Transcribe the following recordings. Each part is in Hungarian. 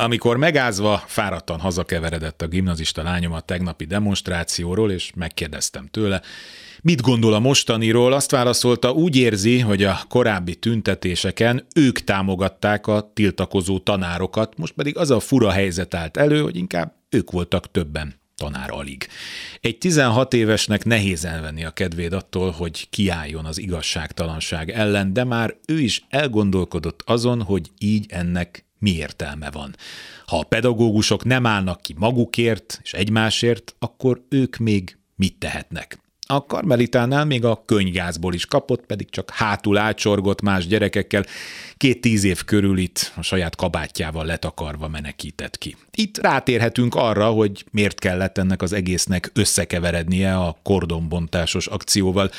Amikor megázva, fáradtan hazakeveredett a gimnazista lányom a tegnapi demonstrációról, és megkérdeztem tőle, mit gondol a mostaniról, azt válaszolta, úgy érzi, hogy a korábbi tüntetéseken ők támogatták a tiltakozó tanárokat, most pedig az a fura helyzet állt elő, hogy inkább ők voltak többen tanár alig. Egy 16 évesnek nehéz elvenni a kedvéd attól, hogy kiálljon az igazságtalanság ellen, de már ő is elgondolkodott azon, hogy így ennek mi értelme van. Ha a pedagógusok nem állnak ki magukért és egymásért, akkor ők még mit tehetnek? A karmelitánál még a könyvgázból is kapott, pedig csak hátul átsorgott más gyerekekkel, két tíz év körül itt a saját kabátjával letakarva menekített ki. Itt rátérhetünk arra, hogy miért kellett ennek az egésznek összekeverednie a kordonbontásos akcióval,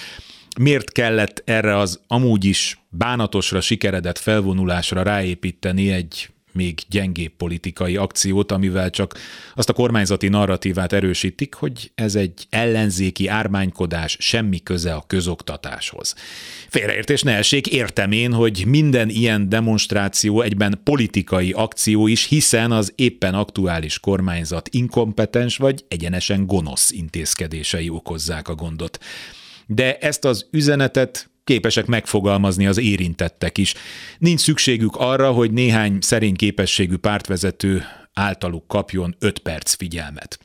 miért kellett erre az amúgy is bánatosra sikeredett felvonulásra ráépíteni egy még gyengébb politikai akciót, amivel csak azt a kormányzati narratívát erősítik, hogy ez egy ellenzéki ármánykodás, semmi köze a közoktatáshoz. Félreértés ne essék, értem én, hogy minden ilyen demonstráció egyben politikai akció is, hiszen az éppen aktuális kormányzat inkompetens vagy egyenesen gonosz intézkedései okozzák a gondot. De ezt az üzenetet képesek megfogalmazni az érintettek is. Nincs szükségük arra, hogy néhány szerény képességű pártvezető általuk kapjon 5 perc figyelmet.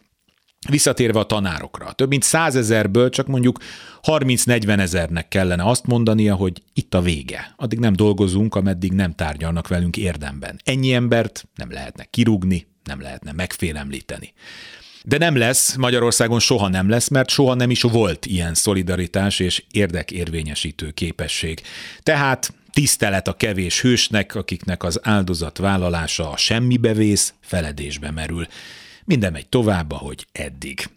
Visszatérve a tanárokra, több mint százezerből csak mondjuk 30-40 ezernek kellene azt mondania, hogy itt a vége. Addig nem dolgozunk, ameddig nem tárgyalnak velünk érdemben. Ennyi embert nem lehetne kirúgni, nem lehetne megfélemlíteni. De nem lesz, Magyarországon soha nem lesz, mert soha nem is volt ilyen szolidaritás és érdekérvényesítő képesség. Tehát tisztelet a kevés hősnek, akiknek az áldozat vállalása a semmibe vész, feledésbe merül. Minden megy tovább, ahogy eddig.